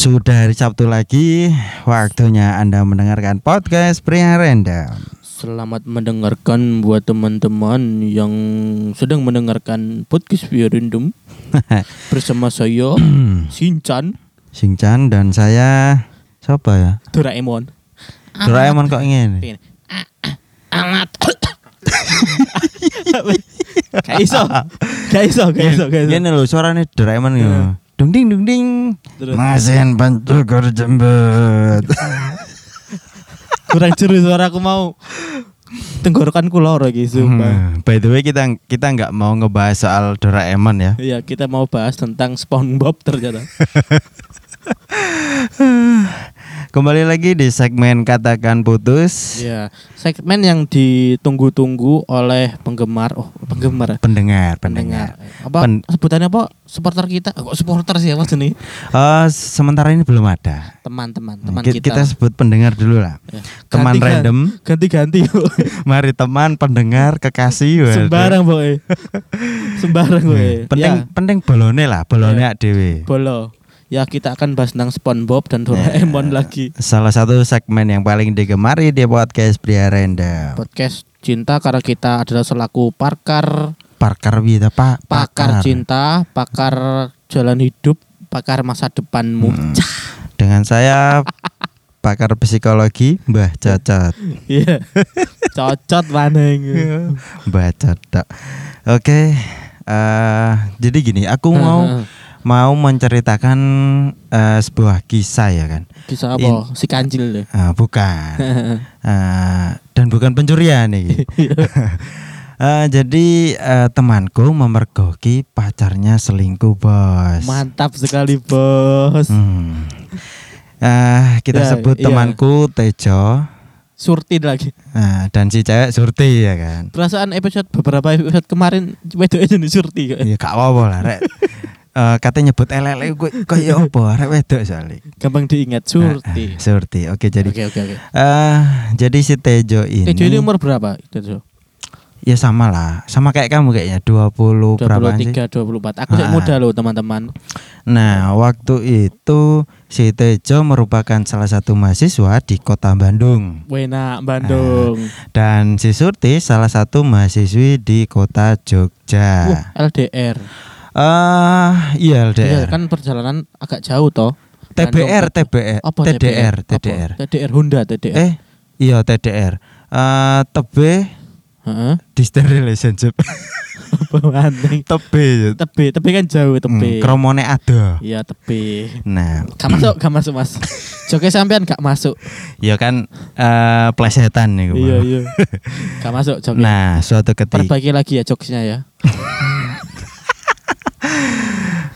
Sudah hari Sabtu lagi, waktunya Anda mendengarkan podcast Pria Random. Selamat mendengarkan buat teman-teman yang sedang mendengarkan podcast Via Random bersama saya Shinchan Singchan dan saya siapa ya? Doraemon. Doraemon kok ingin? Amat. Gak iso. Gak iso, gak iso, gak iso. Ini loh suaranya Doraemon ya. Dung ding dung ding. Masen bantu kor jembet. Kurang jeru suara aku mau. Tenggorokanku loro iki sumpah. Hmm, By the way kita kita nggak mau ngebahas soal Doraemon ya. Iya, kita mau bahas tentang SpongeBob ternyata. Kembali lagi di segmen katakan putus. Iya, segmen yang ditunggu-tunggu oleh penggemar. Oh, penggemar. Pendengar, pendengar. pendengar. Apa Pen- sebutannya apa? Supporter kita. Kok supporter sih apa nih? Eh, sementara ini belum ada. Teman-teman, teman Ki- kita. kita sebut pendengar dulu lah. Ya. Teman Ganti- random. Ganti-ganti. Mari teman, pendengar, kekasih. Sembarang boy. Sembarang boy. Penting Ya, penting bolone lah, bolone Ya. dewe. bolo. Ya kita akan bahas tentang SpongeBob dan Doraemon lagi. Salah satu segmen yang paling digemari di podcast Pria Random. Podcast cinta karena kita adalah selaku pakar Parkar Wita Pak. pakar cinta, pakar jalan hidup, pakar masa depanmu. Hmm. Dengan saya pakar psikologi Mbah Cocot. Iya. Cocot maneng. Mbah Cocot. Oke. eh jadi gini, aku mau mau menceritakan eh, sebuah kisah ya kan. Kisah apa? Si kancil deh. Ah, bukan. Eh, dan bukan pencurian nih. Eh, jadi eh, temanku memergoki pacarnya selingkuh bos. Mantap sekali bos. Hmm. Eh, kita Ya, sebut iya. temanku Tejo Surti lagi. Nah, dan si cewek Surti ya kan. Perasaan episode beberapa episode kemarin wedok aja nih Surti kok. Iya gak apa-apa lah rek. Eh, katanya nyebut elele gue kayak apa rek wedok soalnya. Gampang diingat Surti. Ah, Surti. Oke jadi Oke oke oke. eh jadi si Tejo ini Tejo ini umur berapa? Tejo. ya sama lah, sama kayak kamu kayaknya 20 berapa sih? 23, 24. Aku Ah. muda loh teman-teman. Nah, waktu itu si Tejo merupakan salah satu mahasiswa di Kota Bandung Wena Bandung. dan si Surti salah satu mahasiswi di Kota Jogja. Wah, LDR. Eh, iya LDR. Iya, kan perjalanan agak jauh toh. TBR, Bandung. TBR, Apa TDR, Apa? TDR. TDR Honda, TDR. Eh, iya TDR. Eh, tebe Heeh. distant relationship. Apa maneh? tebe. Tebe, tebe kan jauh tebe. Hmm, kromone ada. Iya, tebe. Nah, Gak masuk, gak masuk, Mas. Joke sampean gak masuk. ya kan eh plesetan nih Iya, iya. Gak masuk joke. Nah, suatu ketika Perbaiki lagi ya jokesnya ya.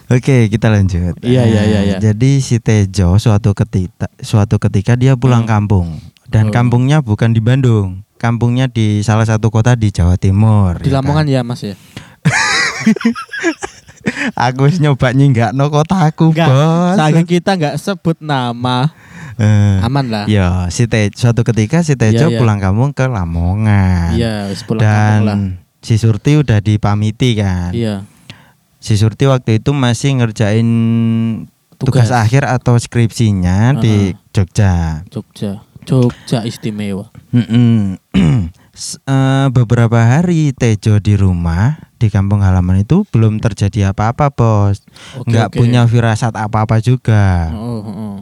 Oke, kita lanjut. Iya, iya, iya, Eh, iya. Jadi si Tejo suatu ketika suatu ketika dia pulang Hmm. kampung dan Oh. kampungnya bukan di Bandung. Kampungnya di salah satu kota di Jawa Timur. Di ya Lamongan kan? ya, Mas ya. Aku nyoba nyinggakno kota aku, Enggak, Bos. Sayang kita nggak sebut nama. Eh, Aman lah. Ya, si Te, suatu ketika si Tejo Iya, iya. pulang kampung ke Lamongan. Iya, pulang Dan kampung lah. si Surti udah dipamiti kan. Iya. Si Surti waktu itu masih ngerjain tugas, Tugas. akhir atau skripsinya di Jogja. Jogja. Jogja istimewa. Mm-mm. S- eh, beberapa hari Tejo di rumah di kampung halaman itu belum terjadi apa-apa bos, Oke, nggak oke. punya firasat apa-apa juga. Oh, oh, oh.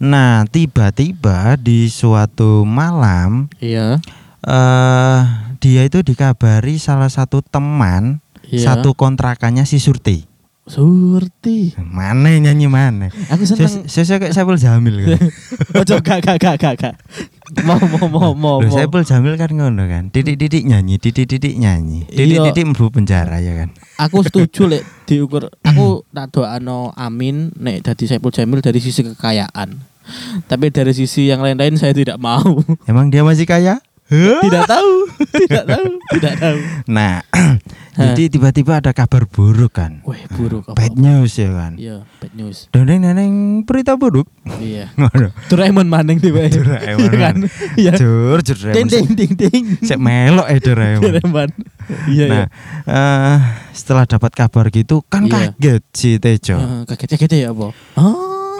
Nah tiba-tiba di suatu malam Iya. eh dia itu dikabari salah satu teman Iya. satu kontrakannya si Surti. Surti. Mana nyanyi mana? Aku seneng. Saya kayak Saiful Jamil kan. Ojo gak gak gak gak gak. Mau mau mau mau. Loh. Saiful Jamil kan ngono kan. Didik-didik nyanyi, didik-didik nyanyi. Iya. Didik-didik mlebu penjara ya kan. Aku setuju lek diukur. Aku tak doano amin nek dadi Saiful Jamil dari sisi kekayaan. Tapi dari sisi yang lain-lain saya tidak mau. Emang dia masih kaya? Tidak tahu, tidak tahu, tidak tahu. Nah, jadi tiba-tiba ada kabar buruk kan. Wih, buruk apa? Bad news ya kan. Iya, bad news. Dendeng neneng berita buruk. Iya. Doraemon maneng tiba Doraemon Iya kan? Iya. Jur, jur Ding ding ding ding. Sek melok eh Doraemon. Doraemon. Iya, Nah, eh, setelah dapat kabar gitu kan Iya. kaget si Tejo. iya. Kaget-kaget ya apa? Oh.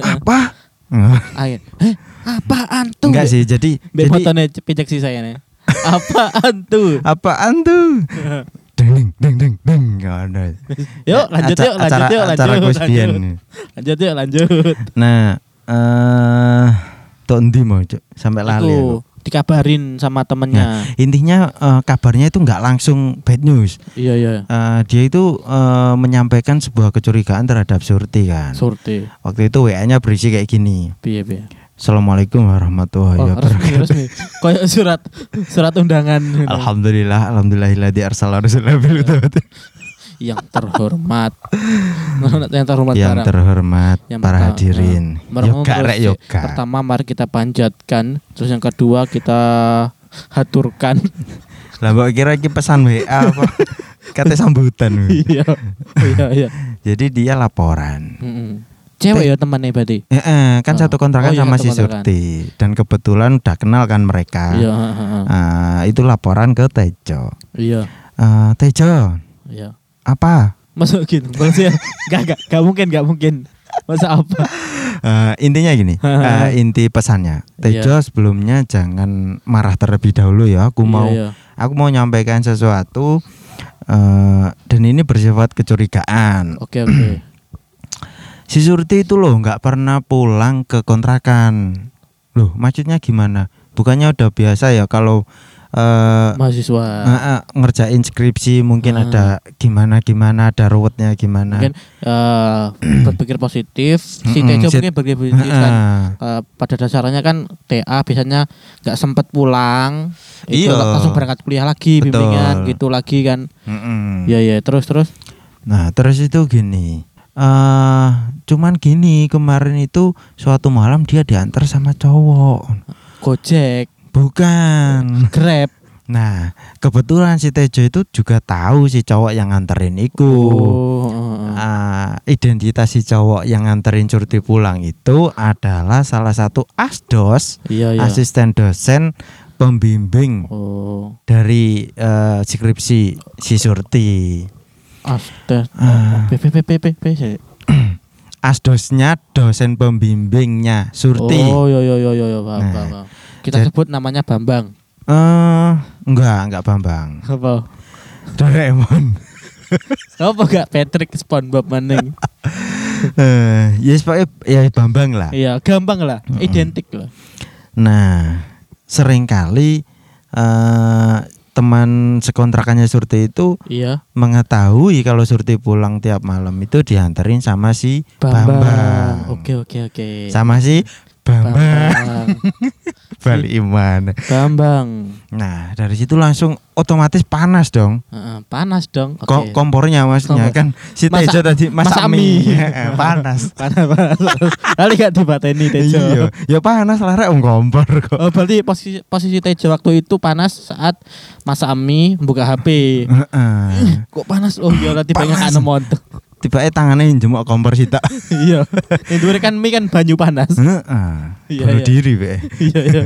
apa? Ayo. Eh, apaan tuh? Enggak sih, jadi Mbak jadi pijak sih saya nih. Apaan tuh? apaan tuh? Deng deng deng deng deng. Nggak ada. Yuk lanjut Aca- yuk lanjut acara- yuk lanjut. acara lanjut. Lanjut yuk lanjut. Nah, eh tok endi mau Cuk? sampai lali. aku. Itu dikabarin sama temennya. Intinya eh, kabarnya itu nggak langsung bad news. Iya iya. Eh, dia itu eh, menyampaikan sebuah kecurigaan terhadap Surti kan. Surti. Waktu itu WA-nya berisi kayak gini. Piye piye. Assalamualaikum warahmatullahi Oh, wabarakatuh. resmi. Kayak surat surat undangan. Alhamdulillah, alhamdulillahilladzi arsala rasulahu bil huda Yang terhormat. yang terhormat Yang barang. terhormat Yang para pertama, hadirin. Yoga rek sih. yoga. Pertama mari kita panjatkan, terus yang kedua kita haturkan. Lah mbok kira iki pesan WA apa? Kata sambutan. Iya. Iya iya. Jadi dia laporan. Cewek ya temannya berarti. Eh, eh, kan Oh. satu kontrakan Oh, iya, sama si kontrakan. Surti dan kebetulan udah kenal kan mereka. Iya. Ah, itu laporan ke Tejo. Iya. Eh, Tejo, Iya. Apa? Masuk gitu. Maksudnya enggak enggak enggak mungkin enggak mungkin. Masa apa? Eh, intinya gini, eh, inti pesannya. Tejo sebelumnya jangan marah terlebih dahulu ya. Aku mau Iya, iya. aku mau nyampaikan sesuatu eh, dan ini bersifat kecurigaan. Oke oke. Si Surti itu loh nggak pernah pulang ke kontrakan. Loh, maksudnya gimana? Bukannya udah biasa ya kalau eh Mahasiswa. eh, eh, ngerjain skripsi mungkin Ah. ada gimana gimana ada ruwetnya gimana. Mungkin eh, berpikir positif. Si Tejo mungkin berpikir positif kan. Eh, pada dasarnya kan TA biasanya nggak sempat pulang itu Iya. langsung berangkat kuliah lagi Betul. bimbingan gitu lagi kan Mm-mm. ya ya terus terus Nah, terus itu gini. eh cuman gini, kemarin itu suatu malam dia diantar sama cowok. gojek Bukan. grab Nah, kebetulan si Tejo itu juga tahu si cowok yang nganterin iku. oh. Ah, identitas si cowok yang nganterin Surti pulang itu adalah salah satu asdos, iya iya asisten dosen pembimbing oh dari eh, skripsi si Surti. Astaga, Ah. PPPPP Asdosnya dosen pembimbingnya Surti. Oh, yo yo yo yo yo, paham, Nah, paham. Kita jad- sebut namanya Bambang. Eh, enggak, enggak Bambang. Apa? Doraemon. Apa gak Patrick SpongeBob maning? Eh, ya pokoknya ya Bambang lah. Iya, gampang lah, Mm-mm. identik lah. Nah, sering kali eh teman sekontrakannya Surti itu Iya, mengetahui kalau Surti pulang tiap malam itu dianterin sama si Bambang. Bambang. Oke oke oke. Sama si Bambang. Bambang. Bali Iman. Bambang. Nah, dari situ langsung otomatis panas dong. Heeh, panas dong. Oke. Ko- kompornya maksudnya Kompor. kan si Masa- Tejo tadi masak masa mie. mie. Heeh, panas. panas panas. Kali gak dibateni Tejo. Iya, ya panas lah rek kompor kok. Oh, berarti posisi posisi Tejo waktu itu panas saat masak mie buka HP. Heeh. Kok panas? Oh iya nanti pengen anu montok. Tiba tangannya jemuk kompor sitak. Iya. Yang dulu kan mie kan banyu panas. Iya, Bunuh iya. diri be. Iya iya.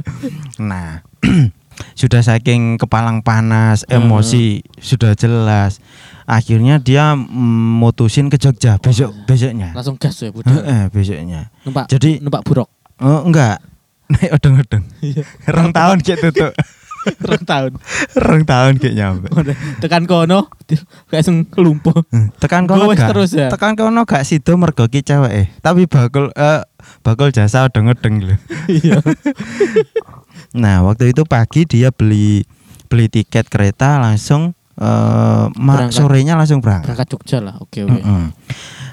Nah, sudah saking kepalang panas, Hmm. emosi sudah jelas. Akhirnya dia mutusin ke Jogja besok besoknya. Langsung gas ya budal. Heeh, besoknya. Numpak Jadi numpak buruk. oh enggak. Naik odong-odong. Iya. Tahun kayak tutup. Rong tahun. Rong tahun kayak nyampe. Tekan kono kayak sing lumpuh. Tekan kono gak. terus ya? Tekan kono gak sido mergo ki cewek eh. Tapi bakul eh bakul jasa odong-odong lho. Iya. Nah, waktu itu pagi dia beli beli tiket kereta langsung eh Berangkat. sorenya langsung berangkat. Berangkat Jogja lah. Oke oke. Mm-mm.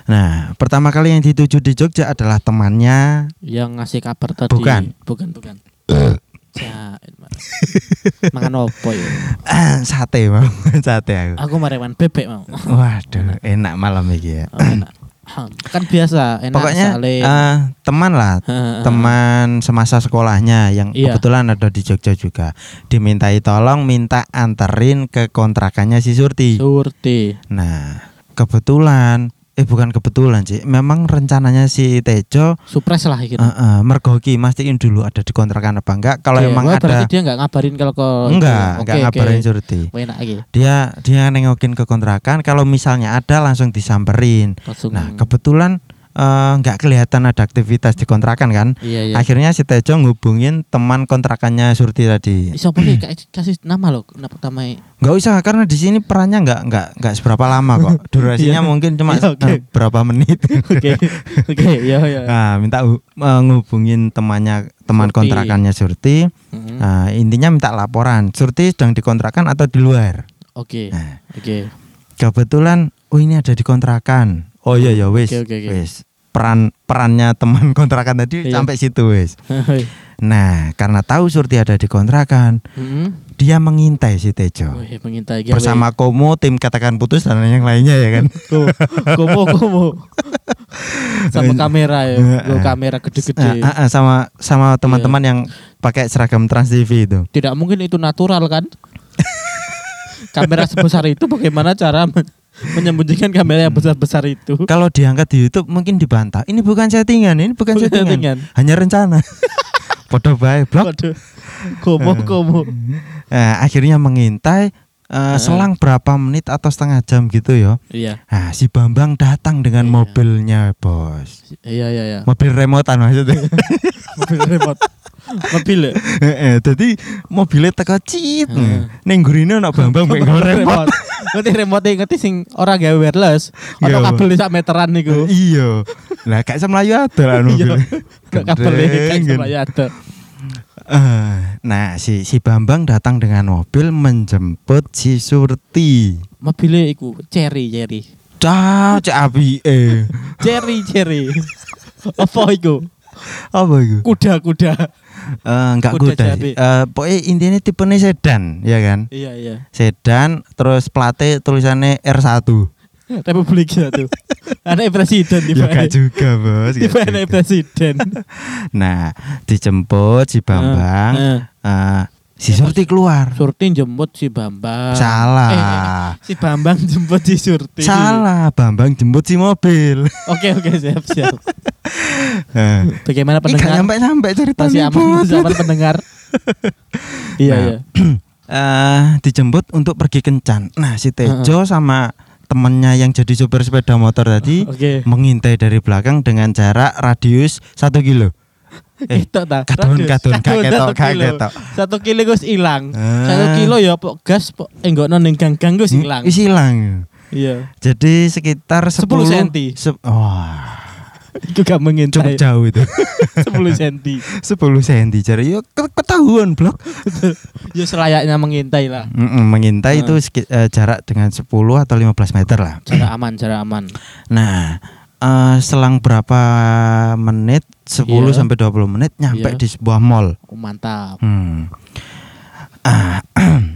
Nah, pertama kali yang dituju di Jogja adalah temannya. Yang ngasih kabar tadi. Bukan. Bukan bukan. Mas. Makan opo ya? sate mau, sate aku. Aku marewan bebek mau. Waduh, enak malam iki ya. Oh, enak. kan biasa enak Pokoknya saling. eh, teman lah, teman semasa sekolahnya yang Iya. kebetulan ada di Jogja juga. Dimintai tolong minta anterin ke kontrakannya si Surti. Surti. Nah, kebetulan eh bukan kebetulan sih, memang rencananya si Tejo Supres lah gitu. eh, eh, mergoki mastiin dulu ada di kontrakan apa enggak. Kalau Oke, emang wah, ada dia nggak ngabarin kalau ke enggak, Oke, enggak oke. ngabarin Surti. Enak lagi. Dia dia nengokin ke kontrakan, kalau misalnya ada langsung disamperin. Langsung Nah, kebetulan eh, nggak kelihatan ada aktivitas di kontrakan kan. Iya iya. Akhirnya si Tejo ngubungin teman kontrakannya Surti tadi. Iso boleh kasih- nama lo, nama pertama Nggak usah karena di sini perannya nggak nggak nggak seberapa lama kok. Durasinya Iya. mungkin cuma Iya, oke. eh, berapa menit. Oke. Oke, ya ya. Nah, minta eh, ngubungin temannya teman Surti. kontrakannya Surti. Mhm. Nah, intinya minta laporan. Surti sedang di kontrakan atau di luar. Oke. Nah, Oke. kebetulan oh ini ada di kontrakan. Oh iya ya wis. Oke. Wis. Peran perannya teman kontrakan tadi Iya. sampai situ wis. Nah, karena tahu Surti ada di kontrakan, Mhm. dia mengintai si Tejo. Wih, mengintai gawe. Bersama Komo, tim katakan putus dan yang lainnya ya kan. Ko- komo komo. Sama kamera ya. Go kamera gede-gede. Ah, ah, sama sama teman-teman yang pakai seragam Trans TV itu. Tidak mungkin itu natural kan? kamera sebesar itu bagaimana cara menyembunyikan kamera yang besar-besar itu? Kalau diangkat di YouTube mungkin dibantah. Ini bukan settingan, ini bukan, Bukan settingan. settingan. Hanya rencana. Podo bae blok. Komo komo. Nah, akhirnya mengintai eh, selang berapa menit atau setengah jam gitu ya. Iya. Nah, si Bambang datang dengan Iya. mobilnya, Bos. Iya iya iya. Mobil remotan maksudnya. Mobil remote. Mobil ya? Heeh, Jadi mobilnya teko cit. Heeh. Ning gurine ana Bambang mek remote. Ngerti remote ngerti sing ora gawe wireless. Iya, Pak. kabel sak meteran niku. Iya. Lah gak iso mlayu ada lah Iya. mobil. Gak kabel Gendeng. sama ada. Eh, nah si si Bambang datang dengan mobil menjemput si Surti. Mobilnya iku cherry cherry. Cah, cek api eh. Cherry cherry. Apa iku? Apa itu? Kuda kuda. Eh, enggak Kuda kuda. cabe. Eh, pokoknya intinya tipenya sedan, ya kan? Iya iya. Sedan, terus plate tulisannya R1. Republik satu. Anak presiden di Ya gak juga, Bos. Tiba anak presiden. Nah, dijemput si Bambang, Eh, eh, si Surti keluar. Surti jemput si Bambang. Salah. Eh, eh, si Bambang jemput si Surti. Salah, Bambang jemput si mobil. Oke oke siap siap. Eh, Bagaimana pendengar? nyampe-nyampe ceritanya. Masih aman, aman pendengar. Iya Nah, iya. eh dijemput untuk pergi kencan. Nah, si Tejo sama temennya yang jadi supir sepeda motor tadi Oke. mengintai dari belakang dengan jarak radius satu kilo. Eh, Itu ta. kadon, Radius. kadon, gak Kadon ketok, satu kilo. gus hilang. Ah. Satu kilo ya pok gas pok enggak ning gang-gang gus Hmm, hilang. Wis hilang. Iya. Jadi sekitar 10, 10 senti. se- Wah, Itu gak cukup mengintai. jauh itu. 10 senti. 10 senti jadi ke- ketahuan blok. Ya selayaknya mengintai lah. Mm-mm, mengintai Ah. itu eh, jarak dengan 10 atau 15 meter lah. Jarak aman, jarak aman. Nah, eh, selang berapa menit 10 Iya. sampai 20 menit nyampe Iya. di sebuah mall. Oh, mantap. Hmm. Ah,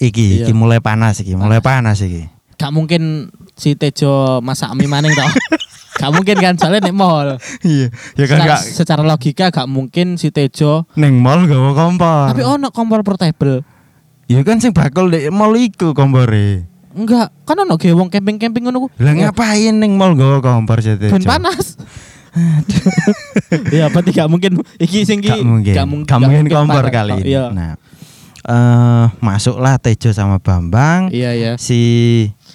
iki, Iya. iki mulai panas iki, mulai panas iki. Gak mungkin si Tejo masak mie maning toh. gak mungkin kan soalnya nek mall. Iya, ya kan Secara, gak secara logika gak mungkin si Tejo neng mall gawa kompor. tapi ono kompor portable. Ya kan sing bakal di mall iku kompore. Enggak, kan ono ge wong camping-camping ngono ku. Lah Ya, ngapain neng mall gawa kompor sih Ben panas. Iya, berarti gak mungkin iki sing ki Gak mungkin. gak mungkin, Gak mungkin kompor panas. kali Oh, ini. Iya. Nah, eh masuklah Tejo sama Bambang. Iya, iya. Si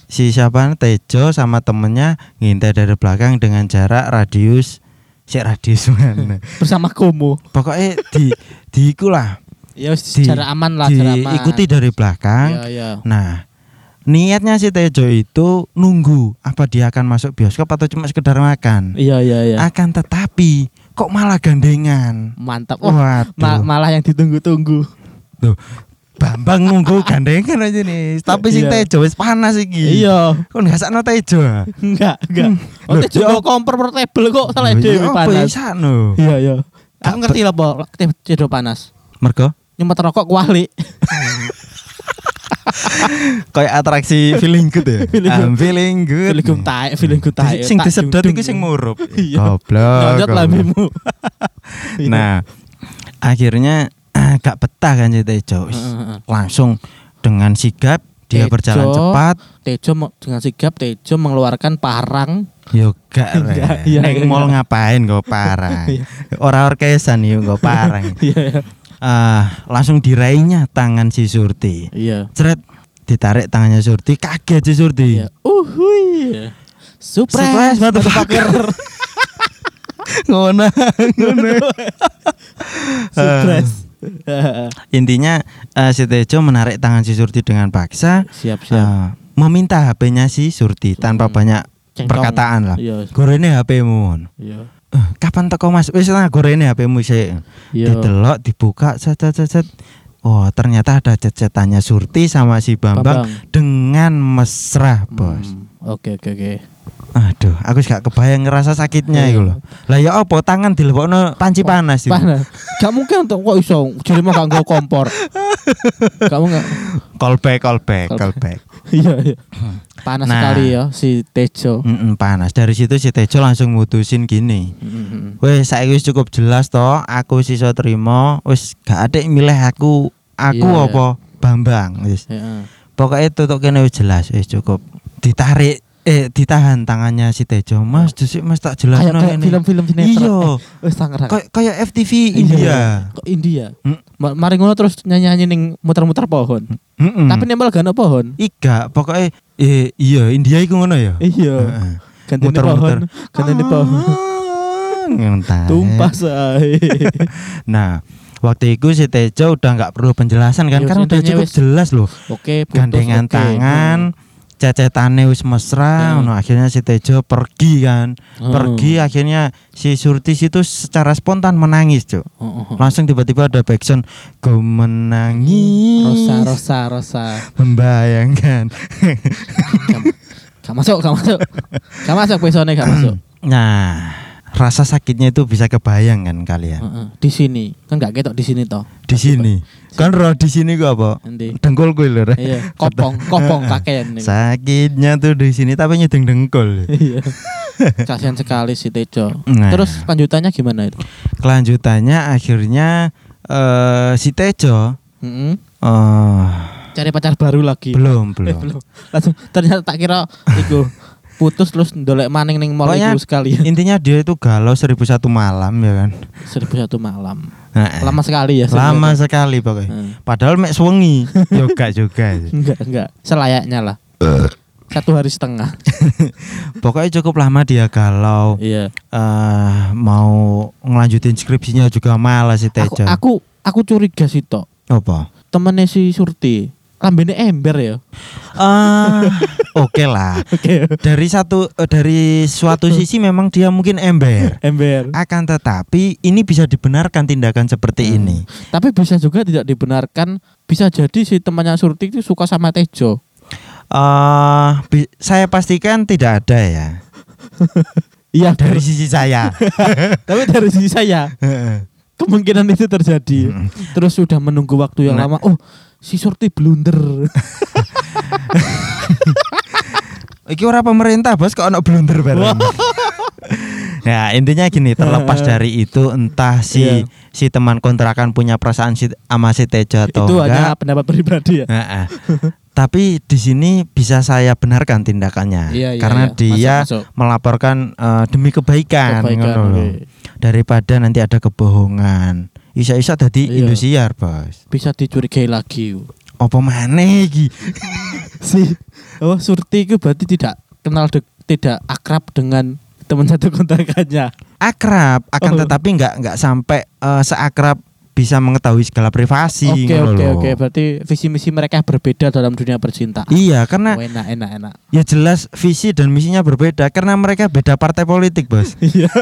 si siapa Tejo sama temennya ngintai dari belakang dengan jarak radius si radius mana. Bersama Komo. Pokoknya di di iku lah. Ya Di- jarak aman lah, jarak aman. Diikuti dari belakang. Iya, iya. Nah, niatnya si Tejo itu nunggu apa dia akan masuk bioskop atau cuma sekedar makan. Iya, iya, iya. Akan tetapi kok malah gandengan. Mantap. Oh, Waduh. ma- malah yang ditunggu-tunggu. Tuh, Bambang nunggu gandengan aja nih. Tapi si Iya. Tejo wis panas iki. Iya. Kok nggak sakno Tejo? Enggak, enggak. Oh, Loh, Tejo kok kompor portable kok salah dhewe ya apa ya panas. sakno? Iya, iya. Aku ngerti lah, Pak. Tejo panas. Mergo Nyemot rokok kuali. Kayak atraksi feeling good ya. Feeling good. I'm feeling good. Feeling good taek, feeling good taek. Sing disedot iku sing murup. Iya. Goblok. Nyodot lambemu. Nah, akhirnya ah, gak betah kan si Tejo. Langsung dengan sigap dia Tejo. berjalan cepat. Tejo dengan sigap Tejo mengeluarkan parang. Yo gak iya, Neng iya. mall ngapain go parang. Ora orkesan yo go parang. Iya, Ah, langsung diraihnya tangan si Surti. Iya. Cret ditarik tangannya Surti, kaget si Surti. Iya. Uhuy. Surprise, Surprise, motherfucker. ngono ngono Surprise. intinya eh, si Tejo menarik tangan si Surti dengan paksa siap siap. eh, meminta HP-nya si Surti tanpa Hmm. banyak Cengcong. perkataan lah Iya. gorene HP-mu Iya. Kapan teko Mas wis lah gorene HP-mu sih Iya. didelok dibuka set set set, set. Oh ternyata ada cecetannya Surti sama si Bambang, Bambang. dengan mesra bos. Hmm, Oke oke oke. Aduh, aku gak kebayang ngerasa sakitnya Iya. itu loh. Lah ya apa tangan dilebokno panci panas itu. Panas. Gak mungkin untuk kok iso jadi mau gak kompor. Kamu gak Callback, callback, Callback. callback. Iya iya. Panas Nah. sekali ya si Tejo. Mm-mm, panas. Dari situ si Tejo langsung mutusin gini. Wes saiki wis cukup jelas toh, aku sisa terima, wis gak ada yang milih aku, aku Iya, apa Bambang wis. Ya. Pokoknya tutup kene wis jelas, wis cukup. Ditarik eh ditahan tangannya si Tejo. Mas, dhisik Mas tak jelas Kayak kayak film-film sinetron. Iya. Eh. Kayak kayak FTV. India. Kok India? Hmm. Ma- Mari ngono terus nyanyi-nyanyi ning muter-muter pohon. Mm-mm. Tapi nempel gak pohon. Iga, pokoknya eh, iya India iku ngono ya. Iya. Ganti Muter-muter. pohon. Ganti pohon. Ah, ngentai. Tumpah say. Nah, waktu itu si Tejo udah nggak perlu penjelasan kan, Iya, karena udah cukup wis- jelas loh. Oke, putus, Gandengan oke. tangan, cecetane wis mesra, Hmm. ngono. akhirnya si Tejo pergi kan. Hmm. Pergi akhirnya si Surtis itu secara spontan menangis, Cuk. Oh, oh. Langsung tiba-tiba ada backsound Kau menangis Rosa, Rosa, Rosa. Membayangkan Gak masuk, gak masuk. Gak masuk besoknya gak masuk. Nah Rasa sakitnya itu bisa kebayang kan kalian Heeh. Di sini kan gak ketok di sini toh. Di sini Kan roh di sini gua apa? Nanti. Dengkul gue lho. Iya, kopong, kopong kakean. Sakitnya tuh di sini tapi nyedeng dengkul. Iya. Kasihan sekali si Tejo. Nah. Terus lanjutannya gimana itu? Kelanjutannya akhirnya eh si Tejo Mm-mm. eh Cari pacar baru lagi. belum Eh, belum. belum. Langsung ternyata tak kira iku putus terus ndolek maning ning mall iku sekali. Intinya dia itu galau seribu satu malam ya kan. Seribu satu malam. Nah, Lama sekali ya. lama sekali pokoknya. Hmm. Padahal mek suwengi juga juga. Enggak, enggak. Selayaknya lah. Satu hari setengah. Pokoknya cukup lama dia galau. Iya. eh mau ngelanjutin skripsinya juga malas si Aku, Tejo. aku aku curiga sih tok. Apa? Temennya si Surti. Lambene ember ya. Ah, oke lah. Oke. Dari satu eh, dari suatu sisi memang dia mungkin ember. Ember. Akan tetapi ini bisa dibenarkan tindakan seperti Hmm. ini. Tapi bisa juga tidak dibenarkan. Bisa jadi si temannya Surti itu suka sama Tejo. eh bi- saya pastikan tidak ada ya Iya dari sisi saya. Tapi dari sisi saya kemungkinan itu terjadi. Mm. Terus sudah menunggu waktu yang Nah. lama. Oh, si Surti blunder. Iki ora pemerintah bos kok ono blunder bareng. Ya intinya gini terlepas dari itu entah si Iya. si teman kontrakan punya perasaan si sama si Tejo atau itu enggak. hanya pendapat pribadi ya. Tapi di sini bisa saya benarkan tindakannya Iya, iya, karena iya. dia Masuk, masuk. melaporkan eh, demi kebaikan, Kebaikan. Daripada nanti ada kebohongan. Isa-isa tadi Iya. Indosiar, Bos. Bisa dicurigai lagi. Apa maneh iki? si oh Surti itu berarti tidak kenal dek- tidak akrab dengan teman satu kontrakannya. Akrab, akan Oh. tetapi nggak nggak sampai eh, seakrab bisa mengetahui segala privasi Oke oke oke berarti visi misi mereka berbeda dalam dunia percintaan. Iya, karena Oh, enak enak enak. ya jelas visi dan misinya berbeda karena mereka beda partai politik, Bos. Iya.